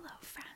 Hello, friend.